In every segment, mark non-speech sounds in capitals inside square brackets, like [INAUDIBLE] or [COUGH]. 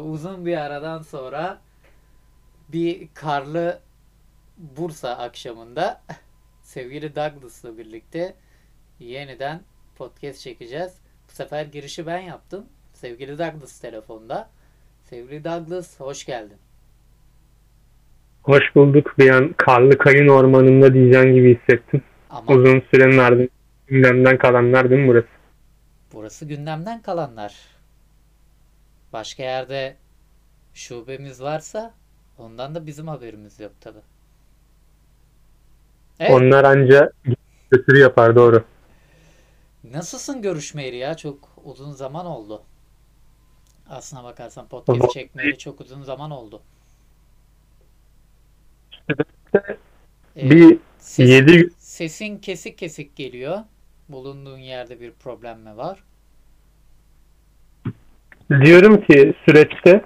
Uzun bir aradan sonra bir karlı Bursa akşamında [LAUGHS] sevgili Douglas'la birlikte yeniden podcast çekeceğiz. Bu sefer girişi ben yaptım. Sevgili Douglas telefonda. Sevgili Douglas hoş geldin. Hoş bulduk. Bir an karlı kayın ormanında diyeceğin gibi hissettim. Ama Uzun sürenin ardından gündemden kalanlar değil mi burası? burası gündemden kalanlar. Başka yerde şubemiz varsa ondan da bizim haberimiz yok tabi. Evet. Onlar anca götürü yapar doğru. Nasılsın görüşmeyeli ya? Çok uzun zaman oldu. Aslına bakarsan podcast çekmeyeli çok uzun zaman oldu. Bir ses- 7 sesin kesik kesik geliyor. Bulunduğun yerde bir problem mi var? Diyorum ki süreçte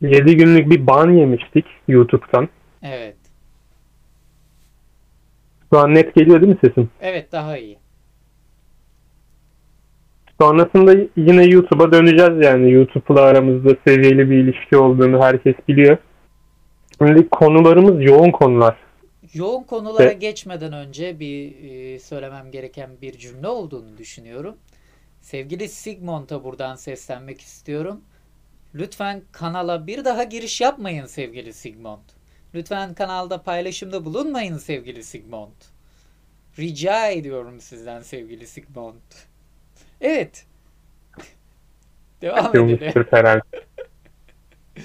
7 günlük bir ban yemiştik YouTube'dan. Evet. Şu an net geliyor değil mi sesim? Evet daha iyi. Sonrasında yine YouTube'a döneceğiz yani. YouTube'la aramızda seviyeli bir ilişki olduğunu herkes biliyor. Şimdi konularımız yoğun konular. Yoğun konulara Evet. geçmeden önce bir e, söylemem gereken bir cümle olduğunu düşünüyorum. Sevgili Sigmund'a buradan seslenmek istiyorum. Lütfen kanala bir daha giriş yapmayın sevgili Sigmund. Lütfen kanalda paylaşımda bulunmayın sevgili Sigmund. Rica ediyorum sizden sevgili Sigmund. Evet. [LAUGHS] Devam edelim. Yapıyormuştur herhalde.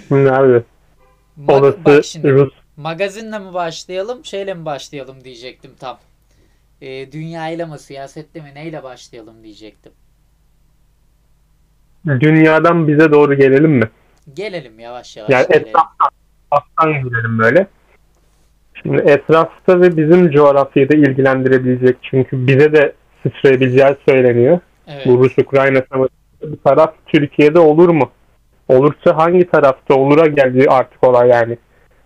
Şimdi abi Ma- olası bak şimdi. Rus Magazinle mi başlayalım, şeyle mi başlayalım diyecektim tam. Ee, dünyayla mı, siyasetle mi, neyle başlayalım diyecektim. Dünyadan bize doğru gelelim mi? Gelelim yavaş yavaş Yani gelelim. etraftan, etraftan gidelim böyle. Şimdi etrafta ve bizim coğrafyayı da ilgilendirebilecek çünkü bize de sıçrayabileceği söyleniyor. Evet. Bu Rus-Ukrayna savaşı bir taraf Türkiye'de olur mu? Olursa hangi tarafta olura geldi artık olay yani.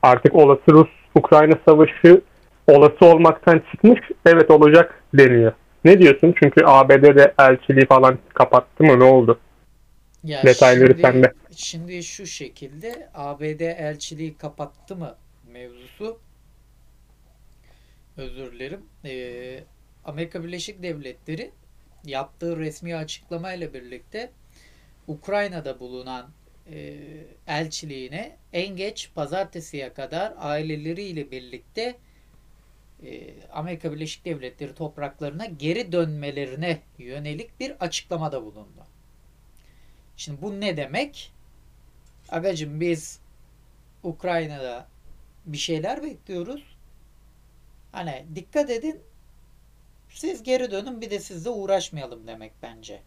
Artık olası Rus-Ukrayna savaşı olası olmaktan çıkmış evet olacak deniyor. Ne diyorsun? Çünkü ABD de elçiliği falan kapattı mı? Ne oldu? Ya detayları şimdi, sende. Şimdi şu şekilde ABD elçiliği kapattı mı mevzusu? Özür dilerim. Ee, Amerika Birleşik Devletleri yaptığı resmi açıklamayla birlikte Ukrayna'da bulunan e, elçiliğine en geç pazartesiye kadar aileleriyle birlikte e, Amerika Birleşik Devletleri topraklarına geri dönmelerine yönelik bir açıklamada bulundu. Şimdi bu ne demek? Agacım biz Ukrayna'da bir şeyler bekliyoruz. Hani dikkat edin. Siz geri dönün bir de sizle uğraşmayalım demek bence.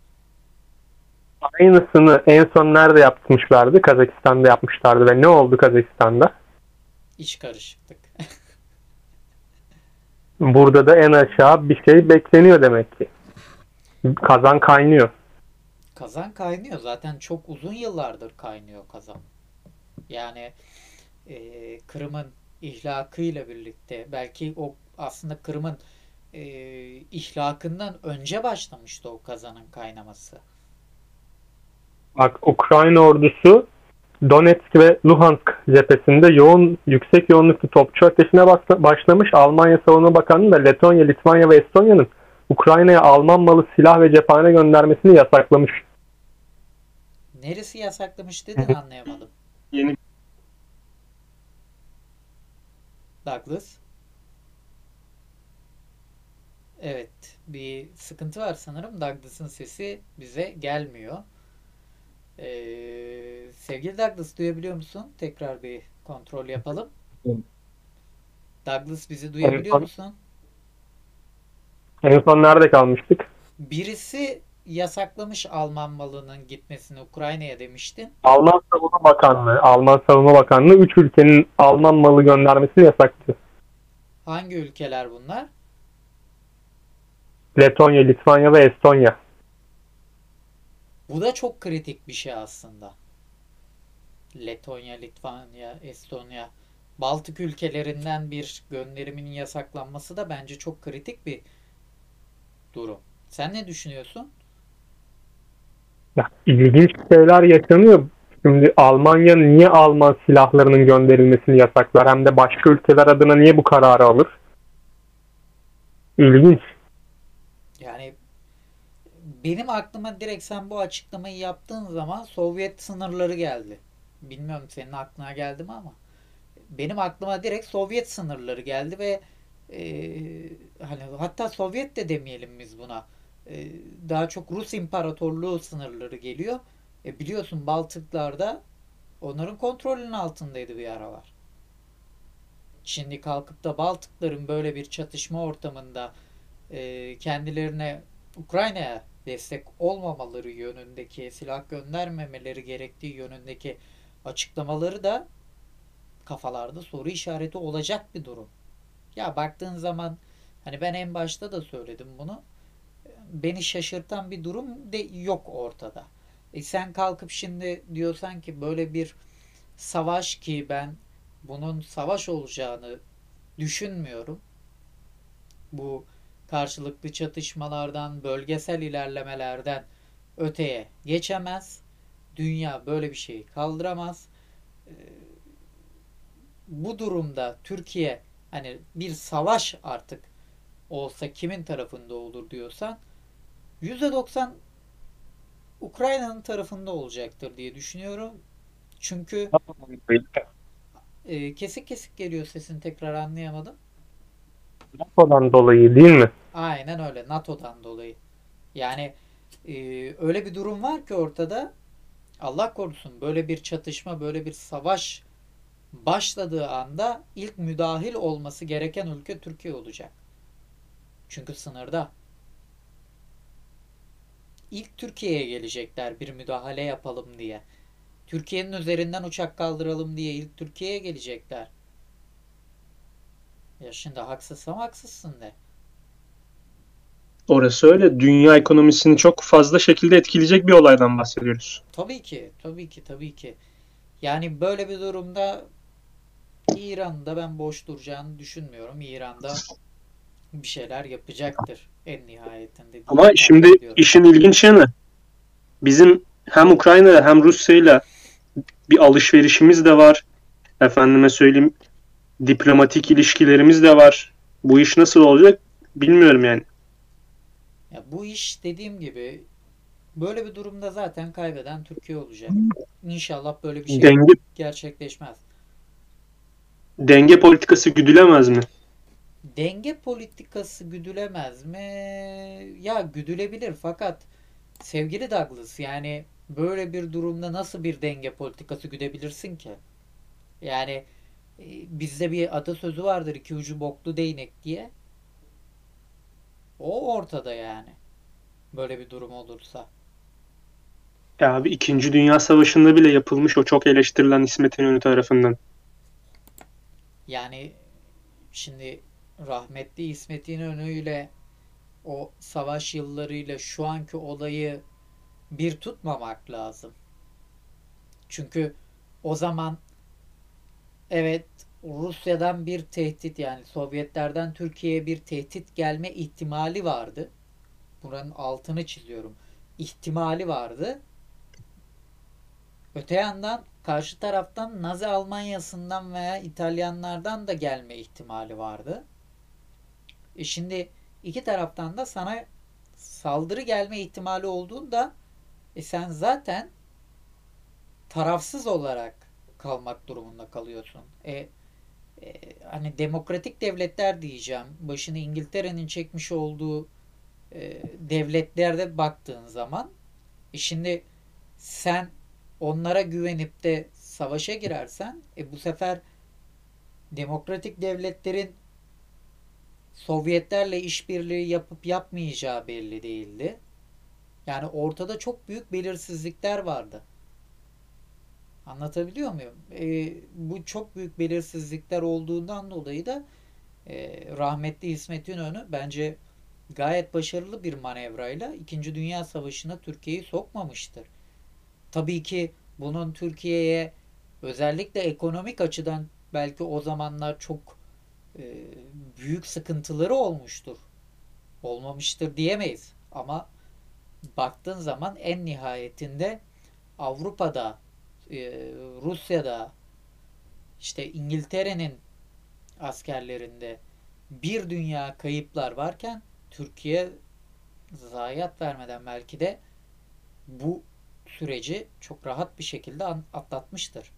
Aynısını en son nerede yapmışlardı? Kazakistan'da yapmışlardı ve ne oldu Kazakistan'da? İş karışıklık. Burada da en aşağı bir şey bekleniyor demek ki. Kazan kaynıyor. Kazan kaynıyor. Zaten çok uzun yıllardır kaynıyor kazan. Yani e, Kırım'ın ihlakıyla birlikte belki o aslında Kırım'ın e, ihlakından önce başlamıştı o kazanın kaynaması. Bak Ukrayna ordusu Donetsk ve Luhansk cephesinde yoğun yüksek yoğunluklu topçu ateşine başlamış. Almanya Savunma Bakanlığı da Letonya, Litvanya ve Estonya'nın Ukrayna'ya Alman malı silah ve cephane göndermesini yasaklamış. Neresi yasaklamış [LAUGHS] dedin anlayamadım. Yeni Douglas. Evet, bir sıkıntı var sanırım. Douglas'ın sesi bize gelmiyor. Ee, sevgili Douglas duyabiliyor musun? Tekrar bir kontrol yapalım. Evet. Douglas bizi duyabiliyor Evet. musun? En son nerede kalmıştık? Birisi yasaklamış Alman malının gitmesini Ukrayna'ya demiştin. Alman Savunma Bakanlığı, Alman Savunma Bakanlığı 3 ülkenin Alman malı göndermesini yasakladı. Hangi ülkeler bunlar? Letonya, Litvanya ve Estonya. Bu da çok kritik bir şey aslında. Letonya, Litvanya, Estonya, Baltık ülkelerinden bir gönderiminin yasaklanması da bence çok kritik bir durum. Sen ne düşünüyorsun? Ya, ilginç şeyler yaşanıyor. Şimdi Almanya niye Alman silahlarının gönderilmesini yasaklar hem de başka ülkeler adına niye bu kararı alır? İlginç. Yani benim aklıma direkt sen bu açıklamayı yaptığın zaman Sovyet sınırları geldi. Bilmiyorum senin aklına geldi mi ama benim aklıma direkt Sovyet sınırları geldi ve e, hani hatta Sovyet de demeyelim biz buna. E, daha çok Rus İmparatorluğu sınırları geliyor. E, biliyorsun Baltıklarda onların kontrolünün altındaydı bir aralar. Şimdi kalkıp da Baltıkların böyle bir çatışma ortamında e, kendilerine Ukrayna'ya destek olmamaları yönündeki silah göndermemeleri gerektiği yönündeki açıklamaları da kafalarda soru işareti olacak bir durum. Ya baktığın zaman hani ben en başta da söyledim bunu. Beni şaşırtan bir durum de yok ortada. E sen kalkıp şimdi diyorsan ki böyle bir savaş ki ben bunun savaş olacağını düşünmüyorum. Bu karşılıklı çatışmalardan, bölgesel ilerlemelerden öteye geçemez. Dünya böyle bir şeyi kaldıramaz. Ee, bu durumda Türkiye hani bir savaş artık olsa kimin tarafında olur diyorsan %90 Ukrayna'nın tarafında olacaktır diye düşünüyorum. Çünkü e, kesik kesik geliyor sesin tekrar anlayamadım. NATO'dan dolayı değil mi? Aynen öyle NATO'dan dolayı. Yani e, öyle bir durum var ki ortada Allah korusun böyle bir çatışma, böyle bir savaş başladığı anda ilk müdahil olması gereken ülke Türkiye olacak. Çünkü sınırda. İlk Türkiye'ye gelecekler bir müdahale yapalım diye. Türkiye'nin üzerinden uçak kaldıralım diye ilk Türkiye'ye gelecekler. Ya şimdi haksızsam haksızsın de. Orası öyle. Dünya ekonomisini çok fazla şekilde etkileyecek bir olaydan bahsediyoruz. Tabii ki, tabii ki, tabii ki. Yani böyle bir durumda İran'da ben boş duracağını düşünmüyorum. İran'da bir şeyler yapacaktır en nihayetinde. Ama şimdi ediyorum. işin ilginç yanı bizim hem Ukrayna'da hem Rusya'yla bir alışverişimiz de var. Efendime söyleyeyim diplomatik ilişkilerimiz de var. Bu iş nasıl olacak bilmiyorum yani. Ya bu iş dediğim gibi böyle bir durumda zaten kaybeden Türkiye olacak. İnşallah böyle bir şey Denge gerçekleşmez. denge politikası güdülemez mi? Denge politikası güdülemez mi? Ya güdülebilir fakat sevgili Douglas yani böyle bir durumda nasıl bir denge politikası güdebilirsin ki? Yani e, bizde bir atasözü vardır iki ucu boklu değnek diye. O ortada yani. Böyle bir durum olursa. Ya abi 2. Dünya Savaşı'nda bile yapılmış o çok eleştirilen İsmet İnönü tarafından. Yani şimdi rahmetli İsmet İnönü ile o savaş yıllarıyla şu anki olayı bir tutmamak lazım. Çünkü o zaman evet Rusya'dan bir tehdit yani Sovyetlerden Türkiye'ye bir tehdit gelme ihtimali vardı. Buranın altını çiziyorum. İhtimali vardı. Öte yandan karşı taraftan Nazi Almanyası'ndan veya İtalyanlardan da gelme ihtimali vardı. E şimdi iki taraftan da sana saldırı gelme ihtimali olduğunda e sen zaten tarafsız olarak kalmak durumunda kalıyorsun. E, e, hani demokratik devletler diyeceğim. Başını İngiltere'nin çekmiş olduğu e, devletlerde baktığın zaman e şimdi sen onlara güvenip de savaşa girersen e bu sefer demokratik devletlerin Sovyetlerle işbirliği yapıp yapmayacağı belli değildi. Yani ortada çok büyük belirsizlikler vardı. Anlatabiliyor muyum? E, bu çok büyük belirsizlikler olduğundan dolayı da e, rahmetli İsmet İnönü bence gayet başarılı bir manevrayla 2. Dünya Savaşı'na Türkiye'yi sokmamıştır. Tabii ki bunun Türkiye'ye özellikle ekonomik açıdan belki o zamanlar çok e, büyük sıkıntıları olmuştur. Olmamıştır diyemeyiz. Ama baktığın zaman en nihayetinde Avrupa'da, e, Rusya'da, işte İngiltere'nin askerlerinde bir dünya kayıplar varken Türkiye zayiat vermeden belki de bu süreci çok rahat bir şekilde atlatmıştır.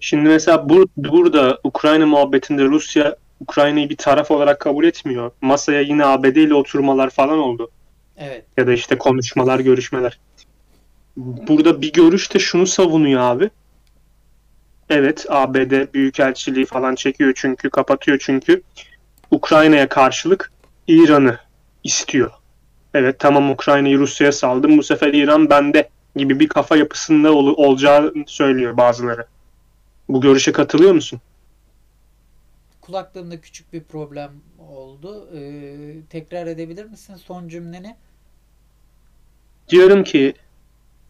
Şimdi mesela bur- burada Ukrayna muhabbetinde Rusya Ukrayna'yı bir taraf olarak kabul etmiyor. Masaya yine ABD ile oturmalar falan oldu. Evet. Ya da işte konuşmalar, görüşmeler. Burada bir görüş de şunu savunuyor abi. Evet ABD büyükelçiliği falan çekiyor çünkü kapatıyor çünkü Ukrayna'ya karşılık İran'ı istiyor. Evet tamam Ukrayna'yı Rusya'ya saldım bu sefer İran bende gibi bir kafa yapısında ol- olacağı söylüyor bazıları. Bu görüşe katılıyor musun? Kulaklığımda küçük bir problem oldu. Ee, tekrar edebilir misin son cümleni? Diyorum ki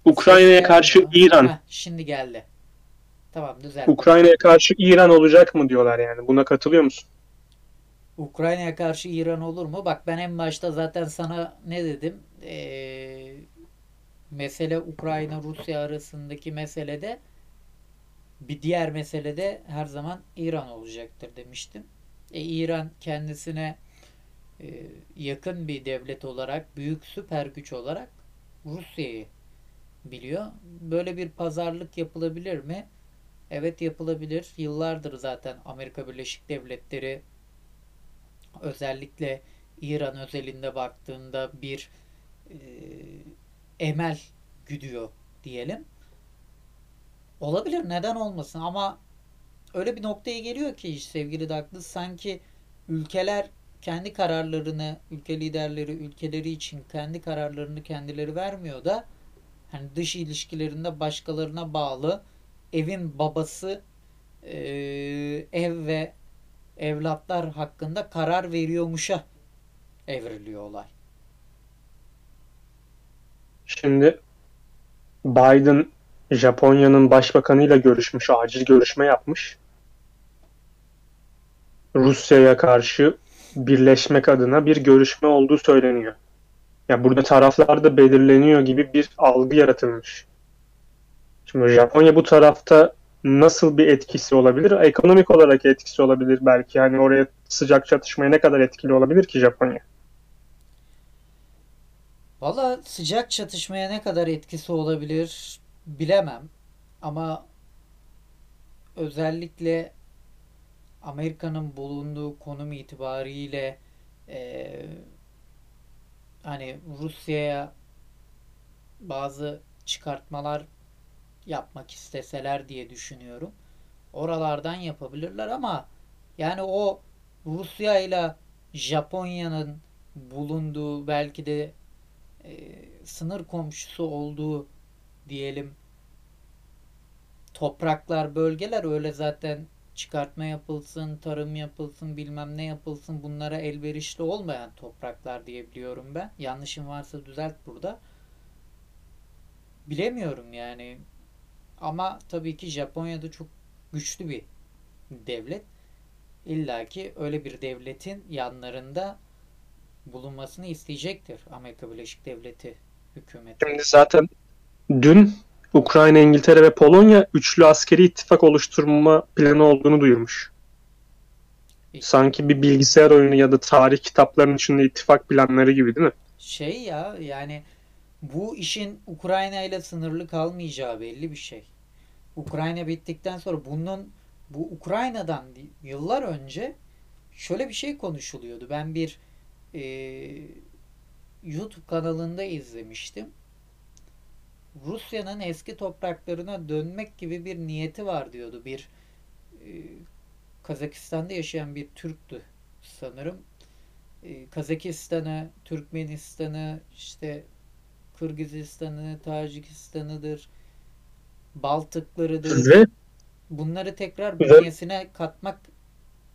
Ukrayna'ya karşı gelmiyor. İran, Heh, şimdi geldi. Tamam düzeldi. Ukrayna'ya karşı İran olacak mı diyorlar yani. Buna katılıyor musun? Ukrayna'ya karşı İran olur mu? Bak ben en başta zaten sana ne dedim? Ee, mesele Ukrayna-Rusya arasındaki meselede bir diğer meselede her zaman İran olacaktır demiştim. E, İran kendisine e, yakın bir devlet olarak, büyük süper güç olarak Rusya'yı biliyor. Böyle bir pazarlık yapılabilir mi? Evet yapılabilir. Yıllardır zaten Amerika Birleşik Devletleri özellikle İran özelinde baktığında bir e, emel güdüyor diyelim. Olabilir neden olmasın ama öyle bir noktaya geliyor ki iş sevgili Douglas sanki ülkeler kendi kararlarını, ülke liderleri ülkeleri için kendi kararlarını kendileri vermiyor da hani dış ilişkilerinde başkalarına bağlı evin babası ev ve evlatlar hakkında karar veriyormuşa evriliyor olay. Şimdi Biden Japonya'nın başbakanıyla görüşmüş, acil görüşme yapmış. Rusya'ya karşı birleşmek adına bir görüşme olduğu söyleniyor. Ya burada taraflar da belirleniyor gibi bir algı yaratılmış. Şimdi Japonya bu tarafta nasıl bir etkisi olabilir? Ekonomik olarak etkisi olabilir belki. Yani oraya sıcak çatışmaya ne kadar etkili olabilir ki Japonya? Valla sıcak çatışmaya ne kadar etkisi olabilir bilemem. Ama özellikle Amerika'nın bulunduğu konum itibariyle eee, hani Rusya'ya bazı çıkartmalar yapmak isteseler diye düşünüyorum. Oralardan yapabilirler ama yani o Rusya ile Japonya'nın bulunduğu belki de e, sınır komşusu olduğu diyelim topraklar, bölgeler öyle zaten çıkartma yapılsın, tarım yapılsın, bilmem ne yapılsın bunlara elverişli olmayan topraklar diye biliyorum ben. Yanlışım varsa düzelt burada. Bilemiyorum yani. Ama tabii ki Japonya'da çok güçlü bir devlet. İlla ki öyle bir devletin yanlarında bulunmasını isteyecektir Amerika Birleşik Devleti hükümeti. Şimdi zaten dün Ukrayna, İngiltere ve Polonya üçlü askeri ittifak oluşturma planı olduğunu duyurmuş. Sanki bir bilgisayar oyunu ya da tarih kitaplarının içinde ittifak planları gibi değil mi? Şey ya yani bu işin Ukrayna ile sınırlı kalmayacağı belli bir şey. Ukrayna bittikten sonra bunun bu Ukrayna'dan yıllar önce şöyle bir şey konuşuluyordu. Ben bir e, YouTube kanalında izlemiştim. Rusya'nın eski topraklarına dönmek gibi bir niyeti var diyordu. Bir e, Kazakistan'da yaşayan bir Türktü sanırım. E, Kazakistan'ı, Türkmenistan'ı, işte Kırgızistan'ı, Tacikistan'ıdır, Baltıklarıdır. Ve Bunları tekrar bünyesine katmak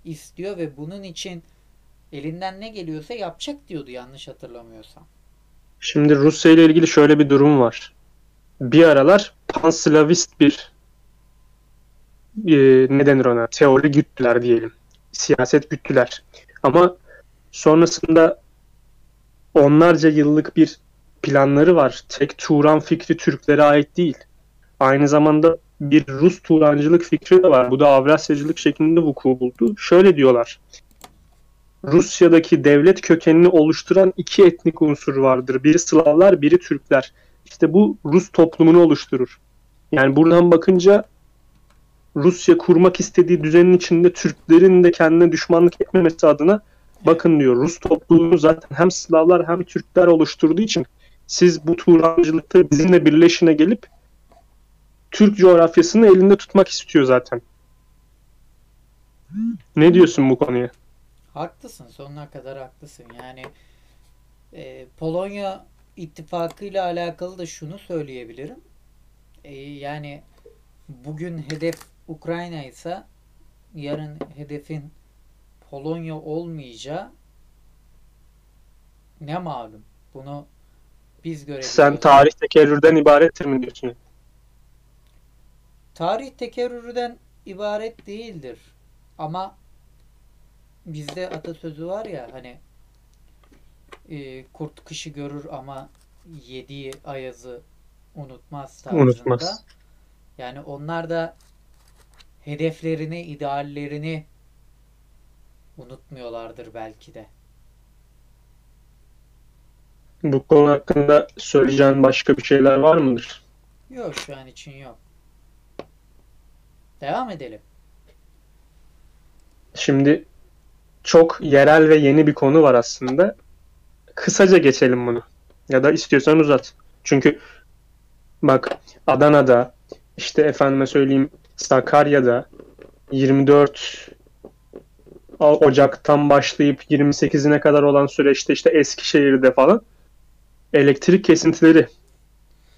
istiyor ve bunun için elinden ne geliyorsa yapacak diyordu yanlış hatırlamıyorsam. şimdi Rusya ile ilgili şöyle bir durum var. Bir aralar panslavist bir e, ne denir ona? Teori güttüler diyelim. Siyaset güttüler. Ama sonrasında onlarca yıllık bir planları var. Tek Turan fikri Türklere ait değil. Aynı zamanda bir Rus Turancılık fikri de var. Bu da Avrasyacılık şeklinde vuku buldu. Şöyle diyorlar. Rusya'daki devlet kökenini oluşturan iki etnik unsur vardır. Biri Slavlar, biri Türkler. İşte bu Rus toplumunu oluşturur. Yani buradan bakınca Rusya kurmak istediği düzenin içinde Türklerin de kendine düşmanlık etmemesi adına bakın diyor Rus topluluğunu zaten hem Slavlar hem Türkler oluşturduğu için siz bu Turancılıkta bizimle birleşine gelip Türk coğrafyasını elinde tutmak istiyor zaten. Ne diyorsun bu konuya? Haklısın. Sonuna kadar haklısın. Yani e, Polonya ittifakı ile alakalı da şunu söyleyebilirim. E, yani bugün hedef Ukrayna ise yarın hedefin Polonya olmayacağı ne malum. Bunu biz görebiliyoruz. Sen tarih tekerrürden ibarettir mi diyorsun? Tarih tekerrürden ibaret değildir. Ama bizde atasözü var ya hani e, kurt kışı görür ama yediği ayazı unutmaz tarzında. Unutmaz. Yani onlar da hedeflerini, ideallerini unutmuyorlardır belki de. Bu konu hakkında söyleyeceğin başka bir şeyler var mıdır? Yok şu an için yok. Devam edelim. Şimdi çok yerel ve yeni bir konu var aslında. Kısaca geçelim bunu. Ya da istiyorsan uzat. Çünkü bak Adana'da işte efendime söyleyeyim Sakarya'da 24 Ocak'tan başlayıp 28'ine kadar olan süreçte işte Eskişehir'de falan elektrik kesintileri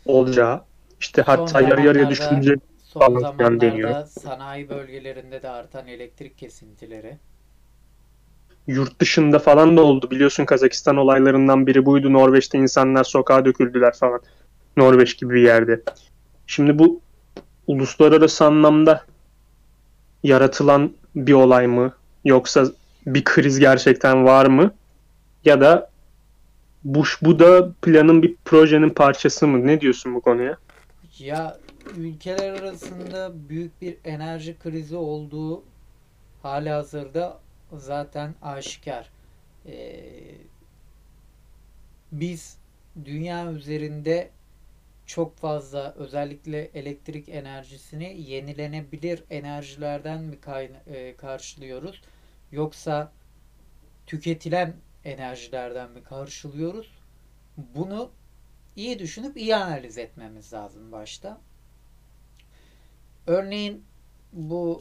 olacağı işte hatta yarı yarıya düşünce Son falan zamanlarda deniyor. sanayi bölgelerinde de artan elektrik kesintileri. Yurt dışında falan da oldu. Biliyorsun Kazakistan olaylarından biri buydu. Norveç'te insanlar sokağa döküldüler falan. Norveç gibi bir yerde. Şimdi bu uluslararası anlamda yaratılan bir olay mı? Yoksa bir kriz gerçekten var mı? Ya da bu, bu da planın bir projenin parçası mı? Ne diyorsun bu konuya? Ya ülkeler arasında büyük bir enerji krizi olduğu halihazırda zaten aşikar. Ee, biz dünya üzerinde çok fazla özellikle elektrik enerjisini yenilenebilir enerjilerden mi e, karşılıyoruz yoksa tüketilen enerjilerden mi karşılıyoruz? Bunu iyi düşünüp iyi analiz etmemiz lazım başta. Örneğin bu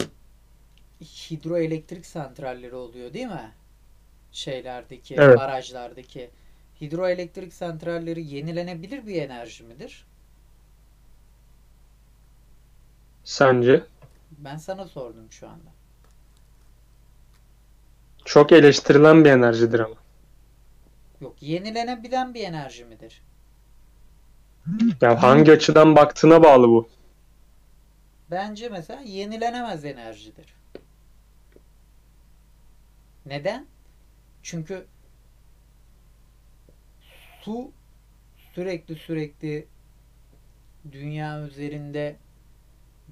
hidroelektrik santralleri oluyor değil mi? Şeylerdeki, Evet. barajlardaki hidroelektrik santralleri yenilenebilir bir enerji midir? Sence? Ben sana sordum şu anda. Çok eleştirilen bir enerjidir ama. Yok, yenilenebilen bir enerji midir? Ya hangi açıdan baktığına bağlı bu. Bence mesela yenilenemez enerjidir. Neden? Çünkü su sürekli sürekli dünya üzerinde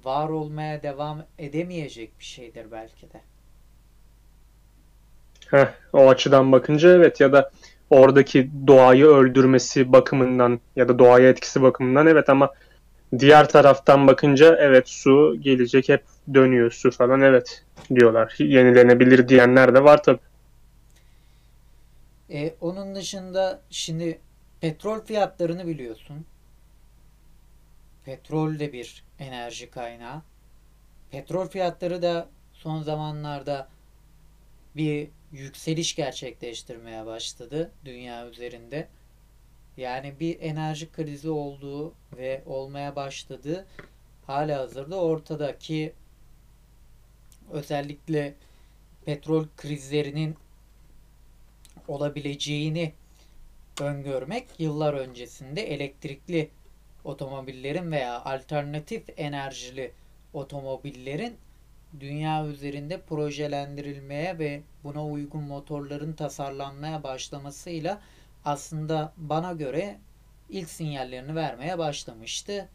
var olmaya devam edemeyecek bir şeydir belki de. Heh, o açıdan bakınca evet ya da oradaki doğayı öldürmesi bakımından ya da doğaya etkisi bakımından evet ama diğer taraftan bakınca evet su gelecek hep dönüyor su falan evet diyorlar. Yenilenebilir diyenler de var tabii. E, onun dışında şimdi petrol fiyatlarını biliyorsun. Petrol de bir enerji kaynağı. Petrol fiyatları da son zamanlarda bir yükseliş gerçekleştirmeye başladı dünya üzerinde. Yani bir enerji krizi olduğu ve olmaya başladığı hala hazırda ortadaki özellikle petrol krizlerinin olabileceğini öngörmek yıllar öncesinde elektrikli otomobillerin veya alternatif enerjili otomobillerin dünya üzerinde projelendirilmeye ve buna uygun motorların tasarlanmaya başlamasıyla aslında bana göre ilk sinyallerini vermeye başlamıştı.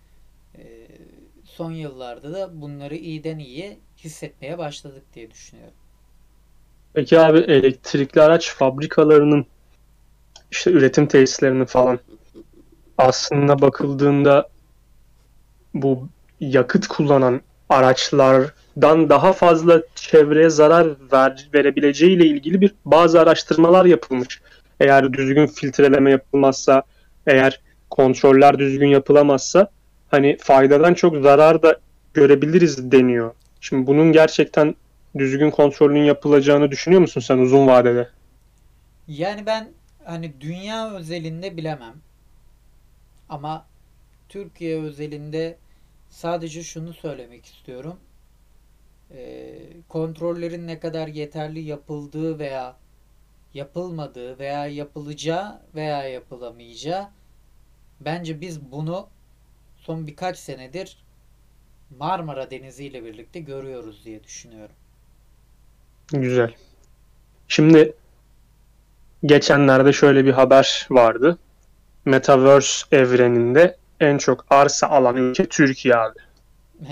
Ee, son yıllarda da bunları iyiden iyiye hissetmeye başladık diye düşünüyorum. Peki abi elektrikli araç fabrikalarının işte üretim tesislerinin falan aslında bakıldığında bu yakıt kullanan araçlardan daha fazla çevreye zarar ver, verebileceği ile ilgili bir bazı araştırmalar yapılmış. Eğer düzgün filtreleme yapılmazsa, eğer kontroller düzgün yapılamazsa hani faydadan çok zarar da görebiliriz deniyor. Şimdi bunun gerçekten düzgün kontrolün yapılacağını düşünüyor musun sen uzun vadede? Yani ben hani dünya özelinde bilemem. Ama Türkiye özelinde sadece şunu söylemek istiyorum. Ee, kontrollerin ne kadar yeterli yapıldığı veya yapılmadığı veya yapılacağı veya yapılamayacağı bence biz bunu son birkaç senedir Marmara Denizi ile birlikte görüyoruz diye düşünüyorum. Güzel. Şimdi geçenlerde şöyle bir haber vardı. Metaverse evreninde en çok arsa alan ülke Türkiye abi. [LAUGHS]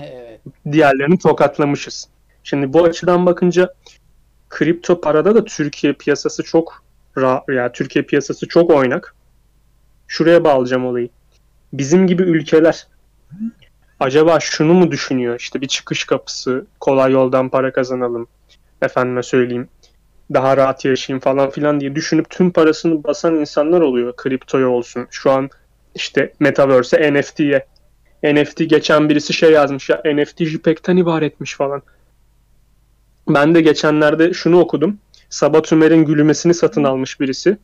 Evet. Diğerlerini tokatlamışız. Şimdi bu açıdan bakınca kripto parada da Türkiye piyasası çok ra- ya Türkiye piyasası çok oynak. Şuraya bağlayacağım olayı. Bizim gibi ülkeler acaba şunu mu düşünüyor? İşte bir çıkış kapısı, kolay yoldan para kazanalım. Efendime söyleyeyim. Daha rahat yaşayayım falan filan diye düşünüp tüm parasını basan insanlar oluyor. Kriptoya olsun. Şu an işte Metaverse'e, NFT'ye. NFT geçen birisi şey yazmış ya NFT JPEG'ten ibaretmiş falan. Ben de geçenlerde şunu okudum. Sabah Tümer'in gülmesini satın almış birisi.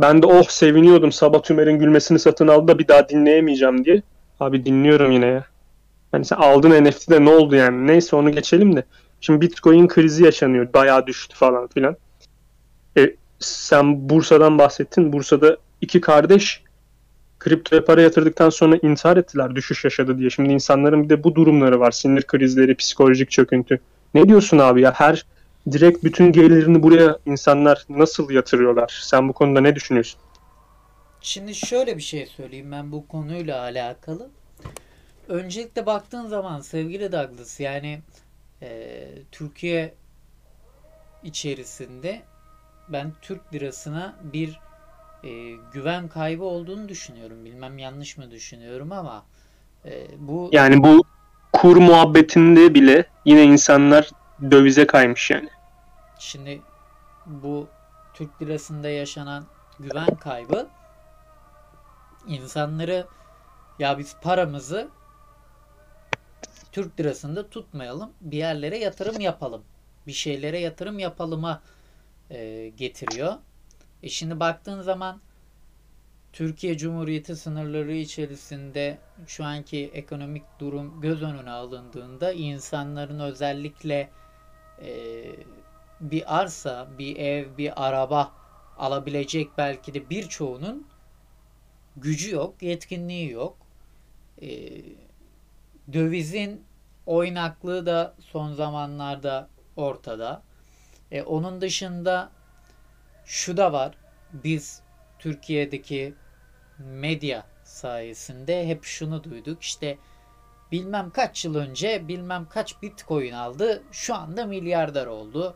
Ben de oh seviniyordum Sabah Tümer'in gülmesini satın aldı da bir daha dinleyemeyeceğim diye. Abi dinliyorum yine ya. Yani sen aldın NFT'de ne oldu yani? Neyse onu geçelim de. Şimdi Bitcoin krizi yaşanıyor. Bayağı düştü falan filan. E, sen Bursa'dan bahsettin. Bursa'da iki kardeş kriptoya para yatırdıktan sonra intihar ettiler düşüş yaşadı diye. Şimdi insanların bir de bu durumları var. Sinir krizleri, psikolojik çöküntü. Ne diyorsun abi ya? Her direkt bütün gelirini buraya insanlar nasıl yatırıyorlar? Sen bu konuda ne düşünüyorsun? Şimdi şöyle bir şey söyleyeyim ben bu konuyla alakalı. Öncelikle baktığın zaman sevgili Douglas yani e, Türkiye içerisinde ben Türk lirasına bir e, güven kaybı olduğunu düşünüyorum. Bilmem yanlış mı düşünüyorum ama e, bu Yani bu kur muhabbetinde bile yine insanlar dövize kaymış yani. Şimdi bu Türk lirasında yaşanan güven kaybı insanları ya biz paramızı Türk lirasında tutmayalım, bir yerlere yatırım yapalım, bir şeylere yatırım yapalıma e, getiriyor. E şimdi baktığın zaman Türkiye Cumhuriyeti sınırları içerisinde şu anki ekonomik durum göz önüne alındığında insanların özellikle e, bir arsa, bir ev, bir araba alabilecek belki de birçoğunun gücü yok, yetkinliği yok. E, dövizin oynaklığı da son zamanlarda ortada. E, onun dışında şu da var. Biz Türkiye'deki medya sayesinde hep şunu duyduk. İşte bilmem kaç yıl önce bilmem kaç bitcoin aldı. Şu anda milyarder oldu.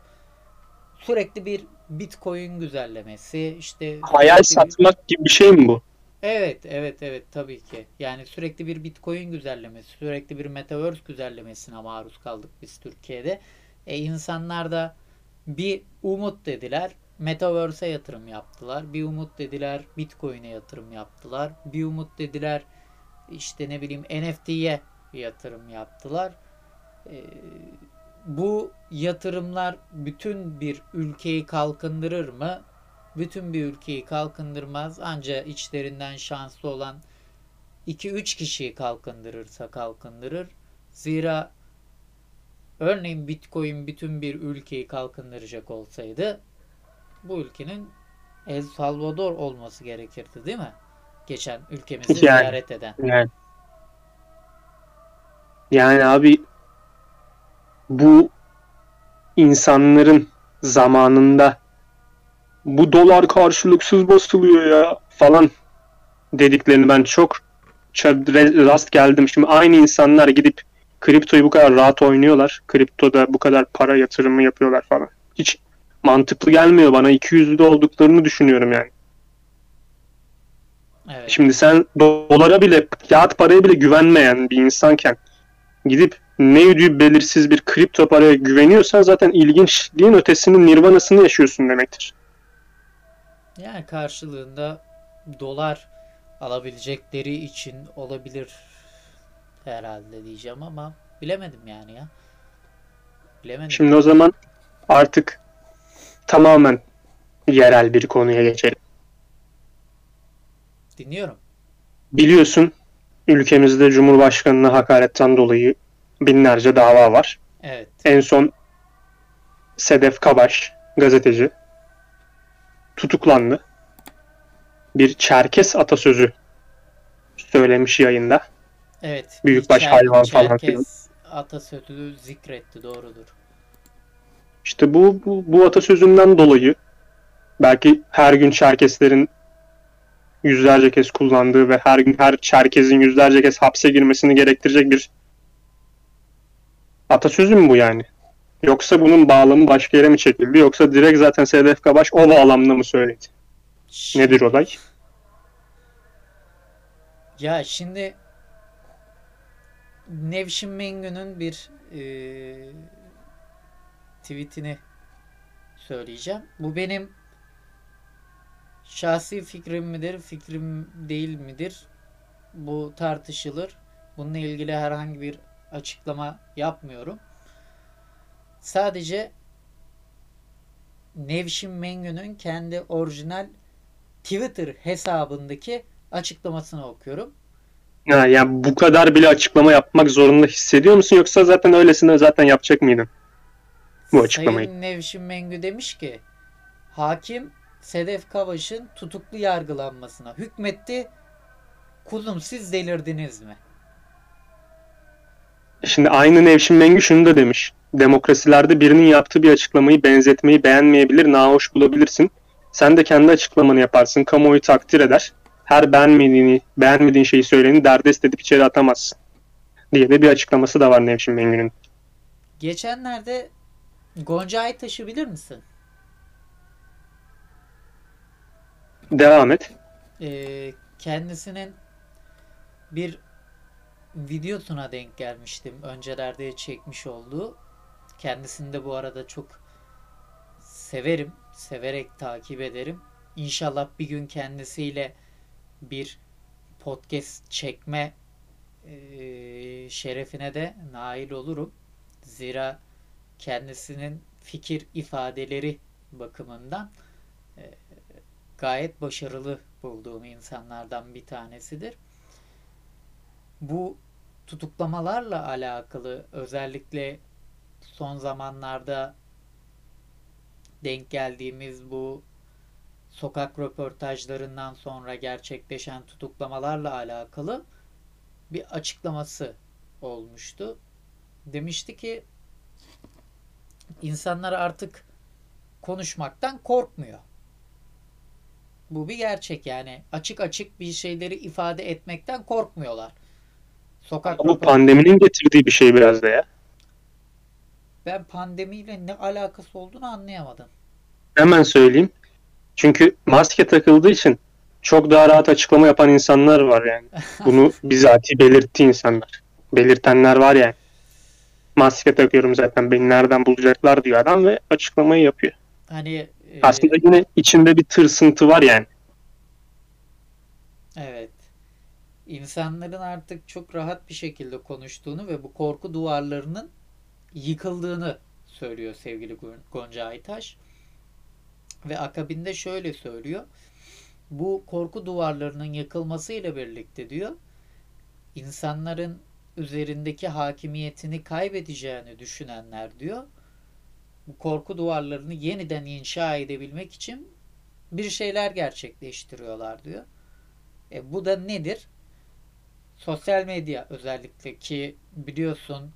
Sürekli bir bitcoin güzellemesi. işte Hayal sürekli bir- satmak gibi bir şey mi bu? Evet, evet, evet tabii ki. Yani sürekli bir Bitcoin güzellemesi, sürekli bir Metaverse güzellemesine maruz kaldık biz Türkiye'de. E insanlar da bir umut dediler, Metaverse'e yatırım yaptılar. Bir umut dediler, Bitcoin'e yatırım yaptılar. Bir umut dediler, işte ne bileyim NFT'ye yatırım yaptılar. E, bu yatırımlar bütün bir ülkeyi kalkındırır mı? bütün bir ülkeyi kalkındırmaz. Ancak içlerinden şanslı olan 2-3 kişiyi kalkındırırsa kalkındırır. Zira örneğin Bitcoin bütün bir ülkeyi kalkındıracak olsaydı bu ülkenin El Salvador olması gerekirdi değil mi? Geçen ülkemizi Yani. ziyaret eden. Yani. Yani abi bu insanların zamanında bu dolar karşılıksız basılıyor ya falan dediklerini ben çok rast geldim. Şimdi aynı insanlar gidip kriptoyu bu kadar rahat oynuyorlar. Kriptoda bu kadar para yatırımı yapıyorlar falan. Hiç mantıklı gelmiyor bana. 200'lü de olduklarını düşünüyorum yani. Evet. Şimdi sen dolara bile, kağıt paraya bile güvenmeyen bir insanken gidip ne ödüğü belirsiz bir kripto paraya güveniyorsan zaten ilginçliğin ötesinin nirvanasını yaşıyorsun demektir. Yani karşılığında dolar alabilecekleri için olabilir herhalde diyeceğim ama bilemedim yani ya. Bilemedim. Şimdi o zaman artık tamamen yerel bir konuya geçelim. Dinliyorum. Biliyorsun ülkemizde Cumhurbaşkanı'na hakaretten dolayı binlerce dava var. Evet. En son Sedef Kabaş gazeteci tutuklandı. Bir Çerkes atasözü söylemiş yayında. Evet. Büyükbaş hayvan falan Çerkes atasözü zikretti doğrudur. İşte bu, bu, bu atasözünden dolayı belki her gün Çerkeslerin yüzlerce kez kullandığı ve her gün her Çerkez'in yüzlerce kez hapse girmesini gerektirecek bir atasözü mü bu yani? Yoksa bunun bağlamı başka yere mi çekildi? Yoksa direkt zaten Sedef Kabaş o bağlamda mı söyledi? Nedir olay? Ya şimdi Nevşin Mengü'nün bir eee tweetini söyleyeceğim. Bu benim şahsi fikrim midir, fikrim değil midir? Bu tartışılır. Bununla ilgili herhangi bir açıklama yapmıyorum. Sadece Nevşin Mengü'nün kendi orijinal Twitter hesabındaki açıklamasını okuyorum. Ha, yani bu kadar bile açıklama yapmak zorunda hissediyor musun? Yoksa zaten öylesine zaten yapacak mıydın? Bu açıklamayı. Sayın Nevşin Mengü demiş ki hakim Sedef Kavaş'ın tutuklu yargılanmasına hükmetti. Kulum siz delirdiniz mi? Şimdi aynı Nevşin Mengü şunu da demiş. Demokrasilerde birinin yaptığı bir açıklamayı benzetmeyi beğenmeyebilir, nahoş bulabilirsin. Sen de kendi açıklamanı yaparsın, kamuoyu takdir eder. Her beğenmediğini, beğenmediğin şeyi söyleyeni derdest edip içeri atamazsın. Diye de bir açıklaması da var Nevşin Mengü'nün. Geçenlerde Gonca Aytaş'ı bilir misin? Devam et. Ee, kendisinin bir videosuna denk gelmiştim. Öncelerde çekmiş olduğu. Kendisini de bu arada çok severim. Severek takip ederim. İnşallah bir gün kendisiyle bir podcast çekme eee, şerefine de nail olurum. Zira kendisinin fikir ifadeleri bakımından eee, gayet başarılı bulduğum insanlardan bir tanesidir. Bu tutuklamalarla alakalı özellikle son zamanlarda denk geldiğimiz bu sokak röportajlarından sonra gerçekleşen tutuklamalarla alakalı bir açıklaması olmuştu. Demişti ki insanlar artık konuşmaktan korkmuyor. Bu bir gerçek yani. Açık açık bir şeyleri ifade etmekten korkmuyorlar. Sokak Bu pandeminin getirdiği bir şey biraz da ya. ben pandemiyle ne alakası olduğunu anlayamadım. Hemen söyleyeyim. Çünkü maske takıldığı için çok daha rahat açıklama yapan insanlar var yani. [LAUGHS] Bunu bizatihi belirtti insanlar. Belirtenler var yani. Maske takıyorum zaten beni nereden bulacaklar diyor adam ve açıklamayı yapıyor. Hani e, Aslında yine içinde bir tırsıntı var yani. evet. İnsanların artık çok rahat bir şekilde konuştuğunu ve bu korku duvarlarının yıkıldığını söylüyor sevgili Gon- Gonca Aytaş. Ve akabinde şöyle söylüyor. Bu korku duvarlarının yıkılmasıyla birlikte diyor insanların üzerindeki hakimiyetini kaybedeceğini düşünenler diyor bu korku duvarlarını yeniden inşa edebilmek için bir şeyler gerçekleştiriyorlar diyor. E, bu da nedir? Sosyal medya özellikle ki biliyorsun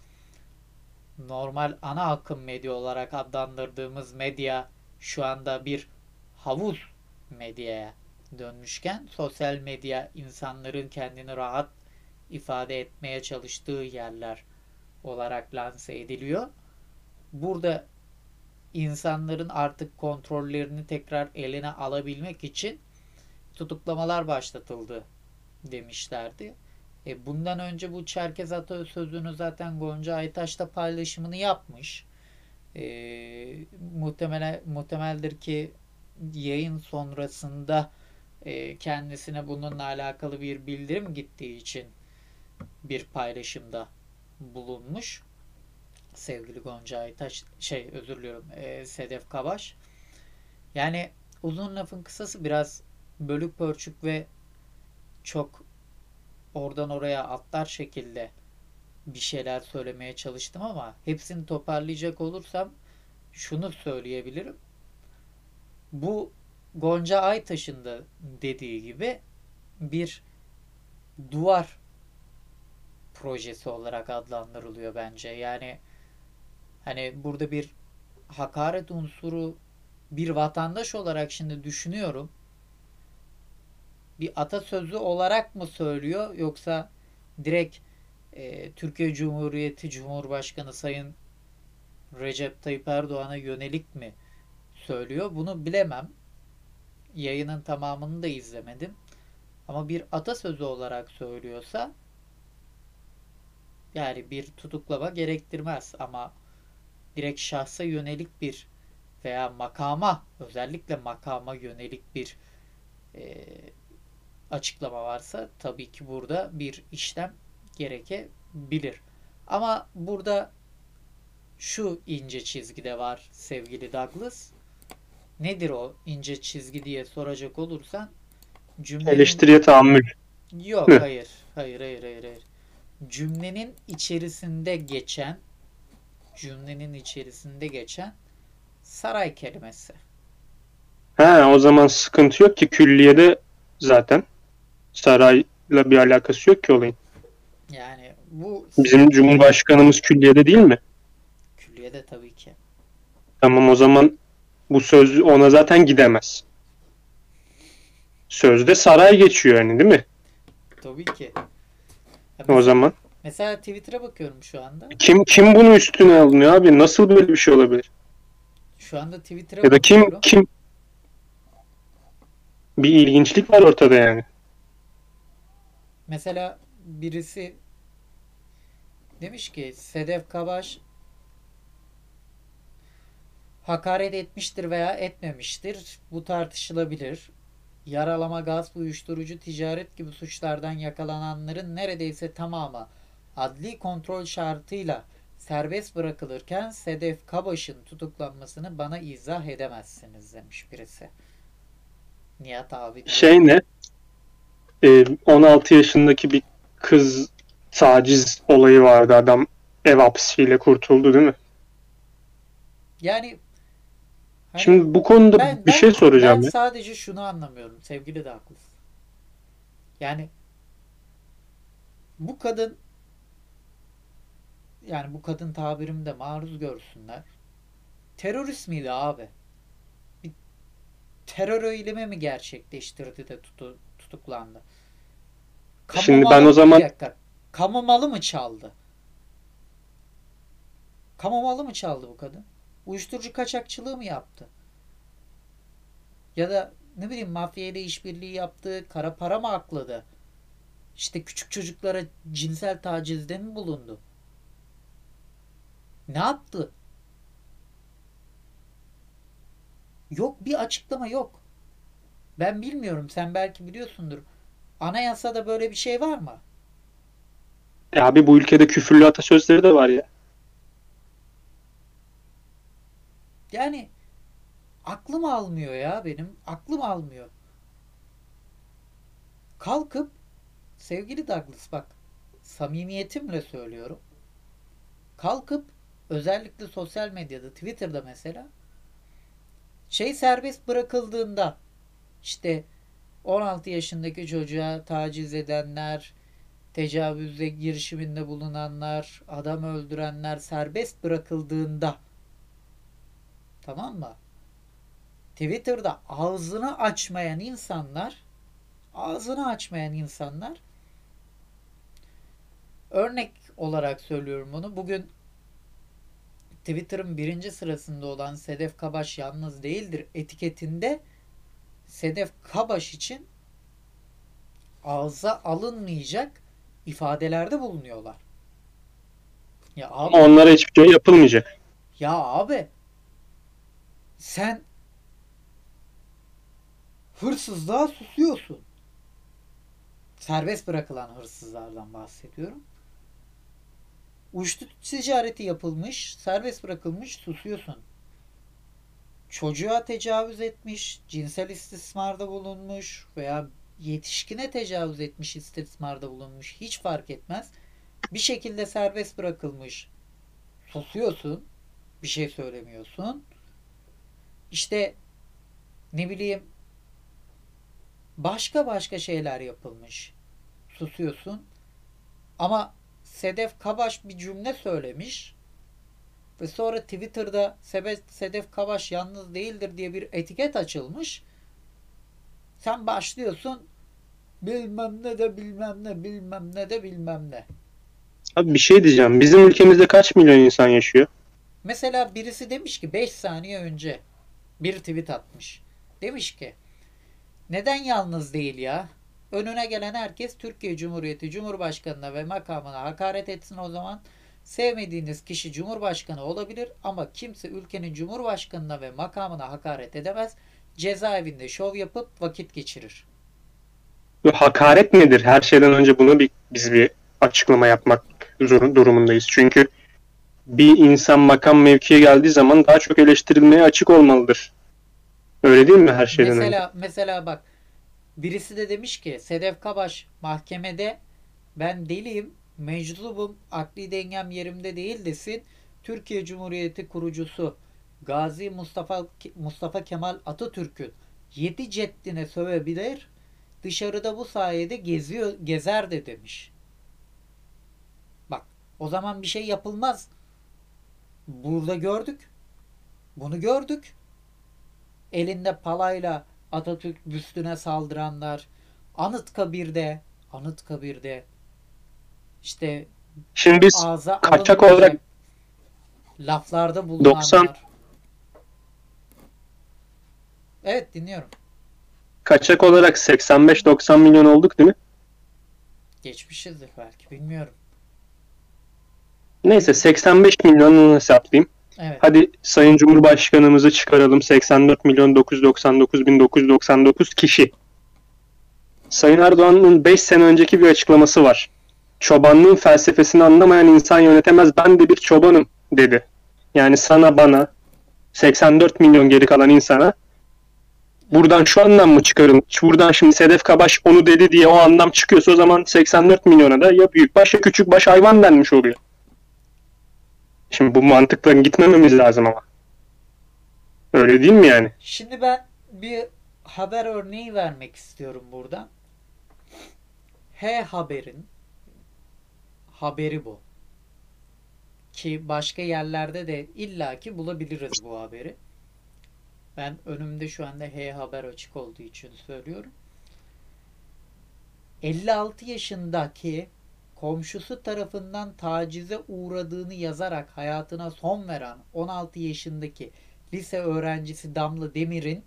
normal ana akım medya olarak adlandırdığımız medya şu anda bir havuz medyaya dönmüşken sosyal medya insanların kendini rahat ifade etmeye çalıştığı yerler olarak lanse ediliyor. Burada insanların artık kontrollerini tekrar eline alabilmek için tutuklamalar başlatıldı demişlerdi. E bundan önce bu Çerkez atasözünü zaten Gonca Aytaş da paylaşımını yapmış. E, muhtemelen muhtemeldir ki yayın sonrasında e, kendisine bununla alakalı bir bildirim gittiği için bir paylaşımda bulunmuş. Sevgili Gonca Aytaş, şey özür diliyorum, e, Sedef Kabaş. Yani uzun lafın kısası biraz bölük pörçük ve çok oradan oraya atlar şekilde bir şeyler söylemeye çalıştım ama hepsini toparlayacak olursam şunu söyleyebilirim. Bu Gonca Aytaş'ın da dediği gibi bir duvar projesi olarak adlandırılıyor bence. Yani hani burada bir hakaret unsuru bir vatandaş olarak şimdi düşünüyorum. Bir atasözü olarak mı söylüyor yoksa direkt e, Türkiye Cumhuriyeti Cumhurbaşkanı Sayın Recep Tayyip Erdoğan'a yönelik mi söylüyor? Bunu bilemem. Yayının tamamını da izlemedim. Ama bir atasözü olarak söylüyorsa yani bir tutuklama gerektirmez ama direkt şahsa yönelik bir veya makama özellikle makama yönelik bir e, açıklama varsa tabii ki burada bir işlem gerekebilir. Ama burada şu ince çizgide var sevgili Douglas. Nedir o ince çizgi diye soracak olursan cümlenin... Eleştiriye tahammül. Yok hayır. Hayır hayır hayır hayır. Cümlenin içerisinde geçen cümlenin içerisinde geçen saray kelimesi. He o zaman sıkıntı yok ki külliyede zaten sarayla bir alakası yok ki olayın. Yani bu Bizim Cumhurbaşkanımız külliyede değil mi? külliyede tabii ki. Tamam o zaman bu söz ona zaten gidemez. Sözde saray geçiyor yani değil mi? Tabii ki. Ya O zaman Mesela Twitter'a bakıyorum şu anda. kim kim bunu üstüne alınıyor abi? Nasıl böyle bir şey olabilir? Şu anda Twitter'a Ya da kim bakıyorum. kim bir ilginçlik var ortada yani. Mesela birisi demiş ki Sedef Kabaş hakaret etmiştir veya etmemiştir. Bu tartışılabilir. Yaralama, gasp, uyuşturucu, ticaret gibi suçlardan yakalananların neredeyse tamamı adli kontrol şartıyla serbest bırakılırken Sedef Kabaş'ın tutuklanmasını bana izah edemezsiniz demiş birisi. Nihat abi. Şey ne? Ee, 16 yaşındaki bir kız taciz olayı vardı. Adam ev hapsiyle kurtuldu değil mi? Yani hani- Şimdi bu konuda Ben- bir ben- şey soracağım Ben ya. sadece şunu anlamıyorum. Sevgili de haklısın. Yani bu kadın yani bu kadın tabirimi de maruz görsünler. Terörist miydi abi? Bir terör eylemi mi gerçekleştirdi de tutu, tutuklandı? Kamu Şimdi ben o zaman- dakika. Kamu malı mı çaldı? Kamu malı mı çaldı bu kadın? Uyuşturucu kaçakçılığı mı yaptı? Ya da ne bileyim mafya ile işbirliği yaptı, kara para mı akladı? İşte küçük çocuklara cinsel tacizde mi bulundu? Ne yaptı? Yok bir açıklama yok. Ben bilmiyorum. Sen belki biliyorsundur. Anayasada böyle bir şey var mı? E abi bu ülkede küfürlü atasözleri de var ya. Yani aklım almıyor ya benim. Aklım almıyor. Kalkıp sevgili Douglas bak samimiyetimle söylüyorum. Kalkıp özellikle sosyal medyada Twitter'da mesela şey serbest bırakıldığında işte 16 yaşındaki çocuğa taciz edenler, tecavüze girişiminde bulunanlar, adam öldürenler serbest bırakıldığında Tamam mı? Twitter'da ağzını açmayan insanlar ağzını açmayan insanlar örnek olarak söylüyorum bunu. Bugün Twitter'ın birinci sırasında olan Sedef Kabaş yalnız değildir etiketinde Sedef Kabaş için ağza alınmayacak ifadelerde bulunuyorlar. Ya abi, Ama onlara hiçbir şey yapılmayacak. ya abi sen hırsızlığa susuyorsun. Serbest bırakılan hırsızlardan bahsediyorum. Uyuşturucu ticareti yapılmış, serbest bırakılmış, susuyorsun. Çocuğa tecavüz etmiş, cinsel istismarda bulunmuş veya yetişkine tecavüz etmiş, istismarda bulunmuş hiç fark etmez. Bir şekilde serbest bırakılmış. Susuyorsun. Bir şey söylemiyorsun. İşte ne bileyim başka başka şeyler yapılmış. Susuyorsun. Ama Sedef Kabaş bir cümle söylemiş ve sonra Twitter'da Sedef Kabaş yalnız değildir diye bir etiket açılmış. Sen başlıyorsun bilmem ne de bilmem ne bilmem ne de bilmem ne. Abi bir şey diyeceğim. Bizim ülkemizde kaç milyon insan yaşıyor? Mesela birisi demiş ki 5 saniye önce bir tweet atmış. Demiş ki neden yalnız değil ya? Önüne gelen herkes Türkiye Cumhuriyeti Cumhurbaşkanına ve makamına hakaret etsin o zaman. Sevmediğiniz kişi Cumhurbaşkanı olabilir ama kimse ülkenin Cumhurbaşkanına ve makamına hakaret edemez. Cezaevinde şov yapıp vakit geçirir. Bu hakaret nedir? Her şeyden önce bunu bir, biz bir açıklama yapmak durumundayız. Çünkü bir insan makam mevkiye geldiği zaman daha çok eleştirilmeye açık olmalıdır. Öyle değil mi her şeyden önce? Mesela mesela bak birisi de demiş ki Sedef Kabaş mahkemede ben deliyim, meczubum, akli dengem yerimde değil desin. Türkiye Cumhuriyeti kurucusu Gazi Mustafa Mustafa Kemal Atatürk'ün yedi ceddine sövebilir. Dışarıda bu sayede geziyor, gezer de demiş. Bak o zaman bir şey yapılmaz. Burada gördük. Bunu gördük elinde palayla Atatürk büstüne saldıranlar, Anıtkabir'de, Anıtkabir'de işte Şimdi biz ağza kaçak olarak- laflarda bulunanlar. 90 Evet dinliyorum. kaçak olarak 85-90 milyon olduk değil mi? Geçmişizdir belki bilmiyorum. Neyse 85 milyonunu hesaplayayım. Evet. Hadi Sayın Cumhurbaşkanımızı çıkaralım. 84 milyon 999 bin 999 kişi. Sayın Erdoğan'ın 5 sene önceki bir açıklaması var. Çobanlığın felsefesini anlamayan insan yönetemez. Ben de bir çobanım dedi. Yani sana bana 84 milyon geri kalan insana buradan şu anlam mı çıkarın? Buradan şimdi Sedef Kabaş onu dedi diye o anlam çıkıyorsa o zaman 84 milyona da ya büyükbaş ya küçükbaş hayvan denmiş oluyor. Şimdi bu mantıkla gitmememiz lazım ama. Öyle değil mi yani? Şimdi ben bir haber örneği vermek istiyorum buradan. H Haber'in haberi bu. Ki başka yerlerde de illaki bulabiliriz bu haberi. Ben önümde şu anda H Haber açık olduğu için söylüyorum. 56 yaşındaki komşusu tarafından tacize uğradığını yazarak hayatına son veren 16 yaşındaki lise öğrencisi Damla Demir'in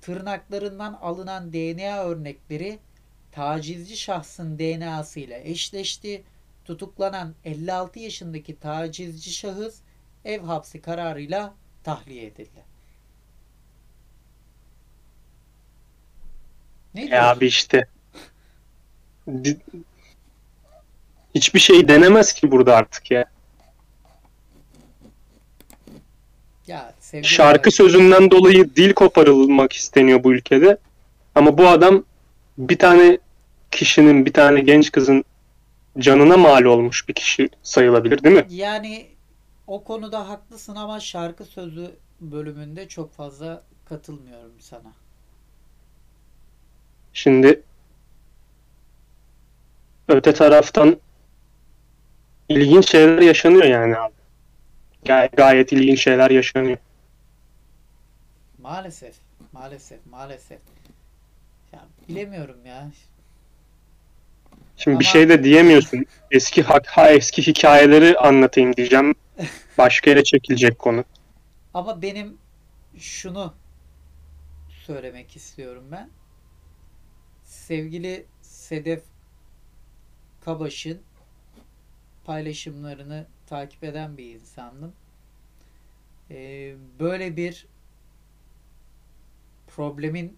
tırnaklarından alınan DNA örnekleri tacizci şahsın DNA'sı ile eşleşti. Tutuklanan 56 yaşındaki tacizci şahıs ev hapsi kararıyla tahliye edildi. Ne Ya diyorsun? abi işte. Hiçbir şey denemez ki burada artık ya. Ya sevgili Şarkı sözünden dolayı dil koparılmak isteniyor bu ülkede. Ama bu adam bir tane kişinin, bir tane genç kızın canına mal olmuş bir kişi sayılabilir değil mi? Yani o konuda haklısın ama şarkı sözü bölümünde çok fazla katılmıyorum sana. Şimdi öte taraftan ilginç şeyler yaşanıyor yani abi. Gay- gayet ilginç şeyler yaşanıyor. Maalesef. Maalesef, maalesef. Ya bilemiyorum ya. Şimdi bir Ama- şey de diyemiyorsun. Eski hak- ha, eski hikayeleri anlatayım diyeceğim. [LAUGHS] Başka yere çekilecek konu. Ama benim şunu söylemek istiyorum ben. Sevgili Sedef Kabaş'ın paylaşımlarını takip eden bir insandım. Ee, böyle bir problemin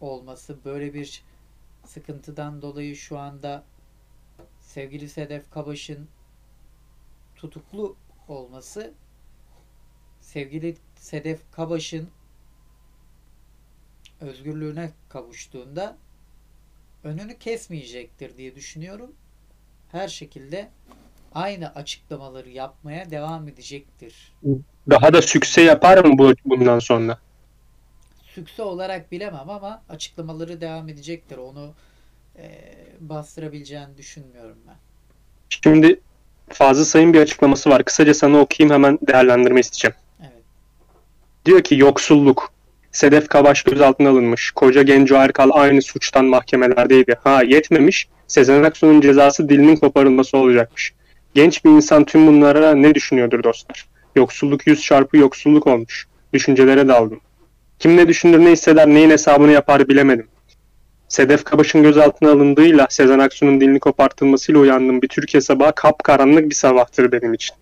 olması, böyle bir sıkıntıdan dolayı şu anda sevgili Sedef Kabaş'ın tutuklu olması sevgili Sedef Kabaş'ın özgürlüğüne kavuştuğunda önünü kesmeyecektir diye düşünüyorum. Her şekilde aynı açıklamaları yapmaya devam edecektir. Daha da sükse yapar mı bu bundan sonra? Sükse olarak bilemem ama açıklamaları devam edecektir. Onu eee bastırabileceğini düşünmüyorum ben. Şimdi Fazıl Say'ın bir açıklaması var. Kısaca sana okuyayım hemen değerlendirme isteyeceğim. Evet. Diyor ki yoksulluk. Sedef Kabaş gözaltına alınmış. Koca Genco Erkal aynı suçtan mahkemelerdeydi. Ha yetmemiş. Sezen Aksu'nun cezası dilinin koparılması olacakmış. Genç bir insan tüm bunlara ne düşünüyordur dostlar? Yoksulluk yüz çarpı yoksulluk olmuş. Düşüncelere daldım. Kim ne düşünür ne hisseder neyin hesabını yapar bilemedim. Sedef Kabaş'ın gözaltına alındığıyla Sezen Aksu'nun dilini kopartılmasıyla uyandığım bir Türkiye sabahı kapkaranlık bir sabahtır benim için.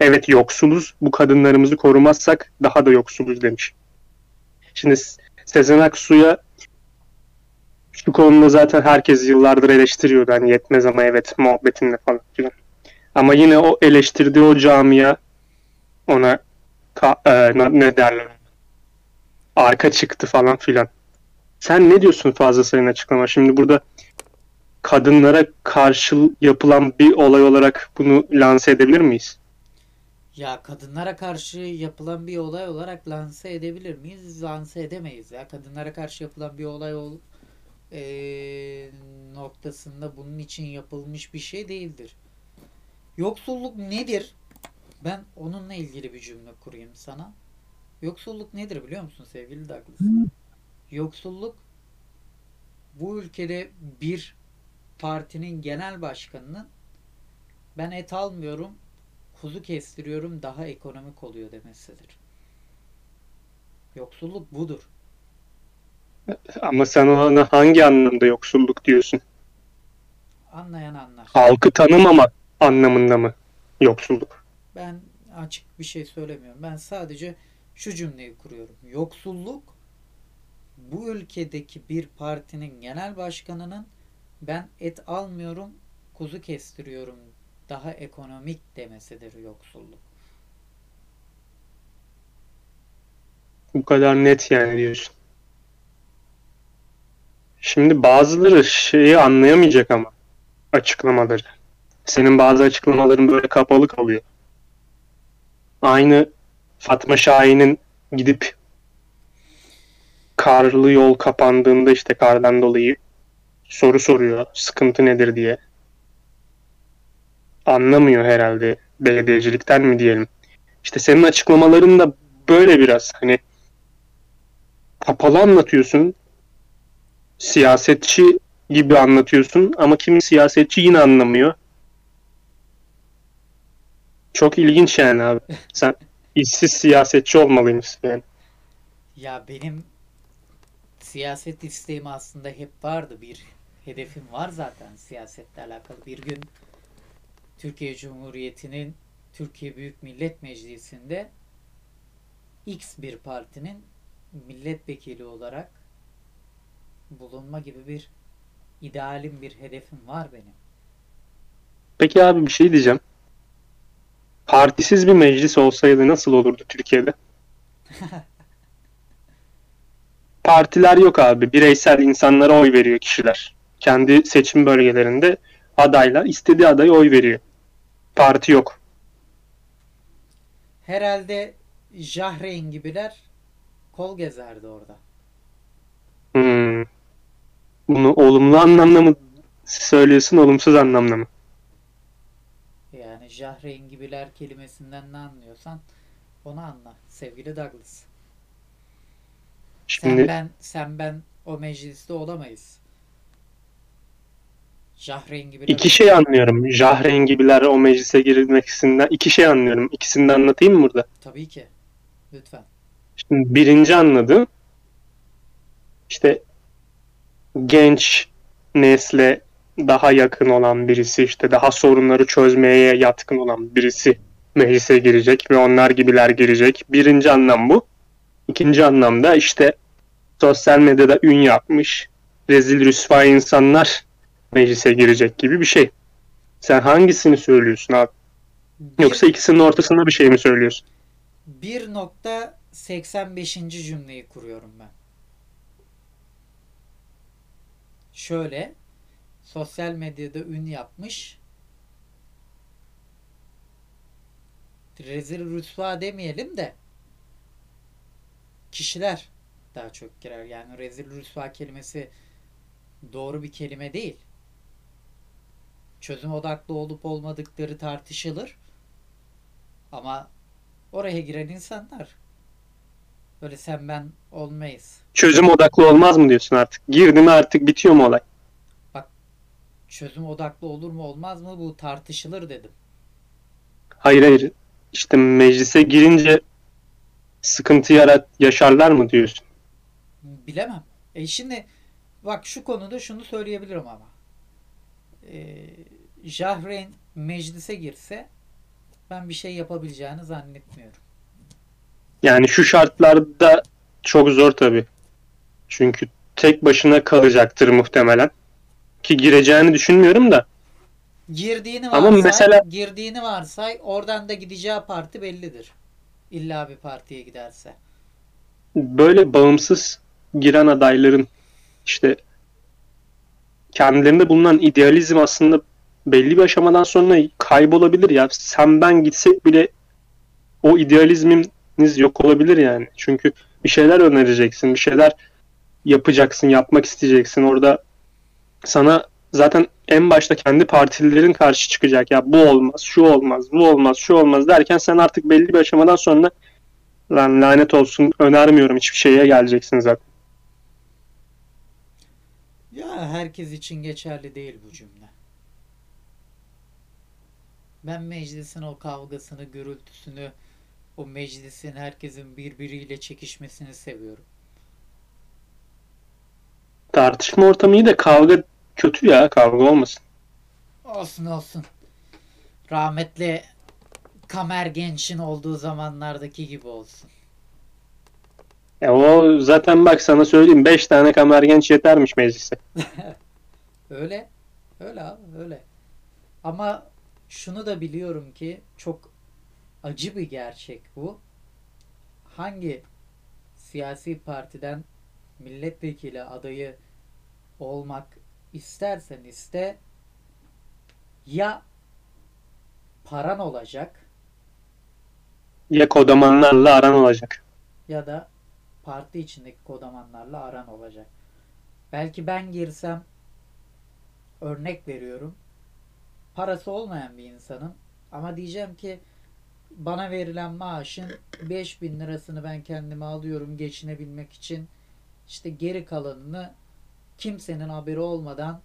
Evet yoksuluz. Bu kadınlarımızı korumazsak daha da yoksuluz demiş. Şimdi Sezen Aksu'ya şu konuda zaten herkes yıllardır eleştiriyordu. Hani yetmez ama evet muhabbetinle falan filan. Ama yine o eleştirdiği o camia ona ka- e, ne derler arka çıktı falan filan. Sen ne diyorsun fazla sayın açıklama? Şimdi burada kadınlara karşı yapılan bir olay olarak bunu lanse edebilir miyiz? Ya kadınlara karşı yapılan bir olay olarak lanse edebilir miyiz? Lanse edemeyiz ya. Kadınlara karşı yapılan bir olay ol, eee, noktasında bunun için yapılmış bir şey değildir. Yoksulluk nedir? Ben onunla ilgili bir cümle kurayım sana. Yoksulluk nedir biliyor musun sevgili Douglas? Yoksulluk bu ülkede bir partinin genel başkanının ben et almıyorum kuzu kestiriyorum daha ekonomik oluyor demesidir. Yoksulluk budur. Ama sen ona hangi anlamda yoksulluk diyorsun? Anlayan anlar. Halkı tanımama anlamında mı yoksulluk? Ben açık bir şey söylemiyorum. Ben sadece şu cümleyi kuruyorum. Yoksulluk bu ülkedeki bir partinin genel başkanının ben et almıyorum, kuzu kestiriyorum daha ekonomik demesidir yoksulluk. Bu kadar net yani diyorsun. Şimdi bazıları şeyi anlayamayacak ama açıklamaları. Senin bazı açıklamaların böyle kapalı kalıyor. Aynı Fatma Şahin'in gidip karlı yol kapandığında işte kardan dolayı soru soruyor. Sıkıntı nedir diye. Anlamıyor herhalde belediyecilikten mi diyelim. İşte senin açıklamaların da böyle biraz hani kapalı anlatıyorsun. Siyasetçi gibi anlatıyorsun ama kimi siyasetçi yine anlamıyor. Çok ilginç yani abi. Sen işsiz siyasetçi olmalıymışsın yani. Ya benim siyaset isteğim aslında hep vardı. Bir hedefim var zaten siyasetle alakalı. Bir gün Türkiye Cumhuriyeti'nin Türkiye Büyük Millet Meclisi'nde X bir partinin milletvekili olarak bulunma gibi bir idealim, bir hedefim var benim. Peki abi bir şey diyeceğim. Partisiz bir meclis olsaydı nasıl olurdu Türkiye'de? [LAUGHS] Partiler yok abi. Bireysel insanlara oy veriyor kişiler. Kendi seçim bölgelerinde adaylar istediği adaya oy veriyor. Parti yok. Herhalde Jahreyn gibiler kol gezerdi orada. Hmm. Bunu olumlu anlamda mı söylüyorsun, olumsuz anlamda mı? Yani Jahreyn gibiler kelimesinden ne anlıyorsan onu anla sevgili Douglas. Şimdi Sen ben sen ben o mecliste olamayız. Jahreyn gibi iki şey anlıyorum. Jahren gibiler o meclise girilmesinden iki şey anlıyorum. İkisini de anlatayım mı burada? Tabii ki. Lütfen. Şimdi birinci anladığım işte genç nesle daha yakın olan birisi işte daha sorunları çözmeye yatkın olan birisi meclise girecek ve onlar gibiler girecek. Birinci anlam bu. İkinci anlamda işte sosyal medyada ün yapmış rezil rüsva insanlar meclise girecek gibi bir şey. Sen hangisini söylüyorsun abi? Yoksa ikisinin ortasında bir şey mi söylüyorsun? 1.85. cümleyi kuruyorum ben. Şöyle sosyal medyada ün yapmış rezil rüsva demeyelim de kişiler daha çok girer. Yani rezil rüsva kelimesi doğru bir kelime değil. Çözüm odaklı olup olmadıkları tartışılır. Ama oraya giren insanlar böyle sen ben olmayız. Çözüm odaklı olmaz mı diyorsun artık? Girdi mi artık bitiyor mu olay? Çözüm odaklı olur mu olmaz mı bu tartışılır dedim. Hayır hayır. İşte meclise girince sıkıntı yarat yaşarlar mı diyorsun? Bilemem. E şimdi bak şu konuda şunu söyleyebilirim ama. E, Jahreyn meclise girse ben bir şey yapabileceğini zannetmiyorum. Yani şu şartlarda çok zor tabii. Çünkü tek başına kalacaktır muhtemelen. Ki gireceğini düşünmüyorum da. Girdiğini Ama varsay, mesela- girdiğini varsay oradan da gideceği parti bellidir. İlla bir partiye giderse. Böyle bağımsız giren adayların işte kendilerinde bulunan idealizm aslında belli bir aşamadan sonra kaybolabilir ya. Sen ben gitsek bile o idealizminiz yok olabilir yani. Çünkü bir şeyler önereceksin, bir şeyler yapacaksın, yapmak isteyeceksin. Orada sana zaten en başta kendi partililerin karşı çıkacak. Ya bu olmaz, şu olmaz, bu olmaz, şu olmaz derken sen artık belli bir aşamadan sonra lan lanet olsun önermiyorum hiçbir şeye geleceksin zaten. Ya herkes için geçerli değil bu cümle. Ben meclisin o kavgasını, gürültüsünü, o meclisin herkesin birbiriyle çekişmesini seviyorum. Tartışma ortamı iyi de kavga kötü ya kavga olmasın. Olsun olsun. Rahmetli Kamer Genç'in olduğu zamanlardaki gibi olsun. Ya o zaten bak sana söyleyeyim 5 tane kamer genç yetermiş meclise. [LAUGHS] Öyle. Öyle abi öyle. Ama şunu da biliyorum ki çok acı bir gerçek bu. Hangi siyasi partiden milletvekili adayı olmak istersen iste ya paran olacak Ya kodamanlarla aran olacak. ya da parti içindeki kodamanlarla aran olacak. Belki ben girsem örnek veriyorum. Parası olmayan bir insanım ama diyeceğim ki bana verilen maaşın 5000 lirasını ben kendime alıyorum geçinebilmek için. İşte geri kalanını kimsenin haberi olmadan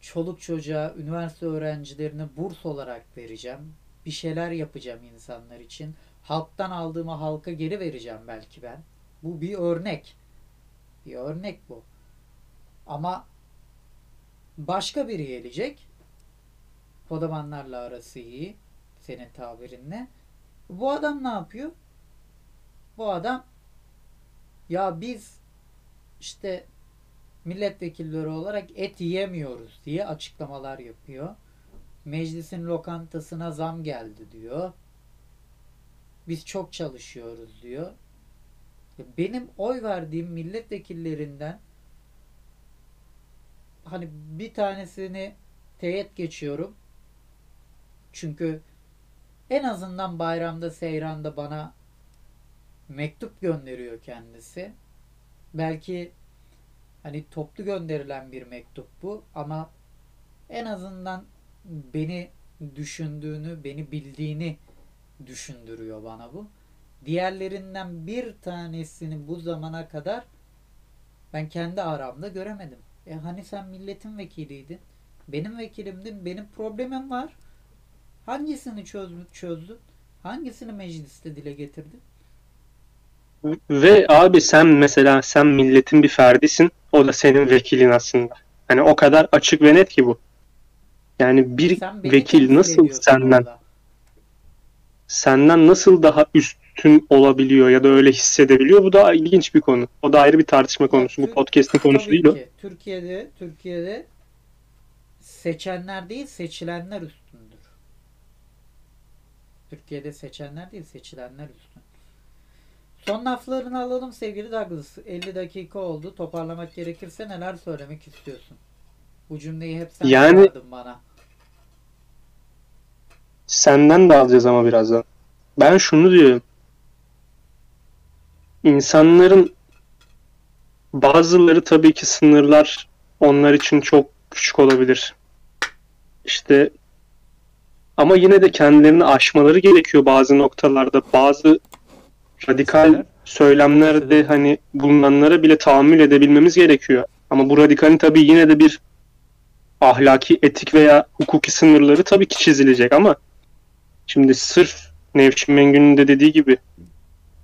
çoluk çocuğa, üniversite öğrencilerine burs olarak vereceğim. Bir şeyler yapacağım insanlar için. Halktan aldığımı halka geri vereceğim belki ben. Bu bir örnek. Bir örnek bu. Ama başka biri gelecek. Kodamanlarla arası iyi. Senin tabirinle. Bu adam ne yapıyor? Bu adam ya biz işte milletvekilleri olarak et yiyemiyoruz diye açıklamalar yapıyor. Meclisin lokantasına zam geldi diyor. Biz çok çalışıyoruz diyor. Benim oy verdiğim milletvekillerinden hani bir tanesini teğet geçiyorum. Çünkü en azından bayramda seyranda bana mektup gönderiyor kendisi. Belki hani toplu gönderilen bir mektup bu ama en azından beni düşündüğünü, beni bildiğini düşündürüyor bana bu. Diğerlerinden bir tanesini bu zamana kadar ben kendi aramda göremedim. E hani sen milletin vekiliydin. Benim vekilimdin. Benim problemim var. Hangisini çöz, çözdün? Hangisini mecliste dile getirdin? Ve abi sen mesela sen milletin bir ferdisin. O da senin vekilin aslında. Hani o kadar açık ve net ki bu. Yani bir vekil nasıl senden orada. Senden nasıl daha üstün olabiliyor ya da öyle hissedebiliyor? Bu da ilginç bir konu. O da ayrı bir tartışma konusu. Bu podcast'in konusu değil o. ki. Türkiye'de Türkiye'de seçenler değil seçilenler üstündür. Türkiye'de seçenler değil seçilenler üstün. Son laflarını alalım sevgili Douglas. 50 dakika oldu. Toparlamak gerekirse neler söylemek istiyorsun? Bu cümleyi hep sen Yani- bana. Senden de alacağız ama birazdan. Ben şunu diyorum. İnsanların bazıları tabii ki sınırlar onlar için çok küçük olabilir. İşte ama yine de kendilerini aşmaları gerekiyor bazı noktalarda. Bazı radikal söylemlerde hani bulunanlara bile tahammül edebilmemiz gerekiyor. Ama bu radikalin tabii yine de bir ahlaki, etik veya hukuki sınırları tabii ki çizilecek ama Şimdi sırf Nevşin Mengü'nün de dediği gibi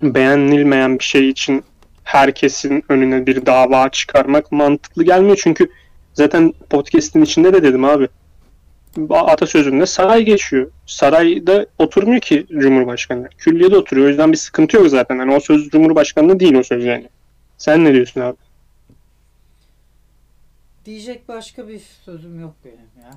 beğenilmeyen bir şey için herkesin önüne bir dava çıkarmak mantıklı gelmiyor. Çünkü zaten podcast'in içinde de dedim abi. Atasözünde saray geçiyor. Sarayda oturmuyor ki Cumhurbaşkanı. Külliyede oturuyor. O yüzden bir sıkıntı yok zaten. Yani o söz Cumhurbaşkanlığı değil o söz yani. Sen ne diyorsun abi? Diyecek başka bir sözüm yok benim ya.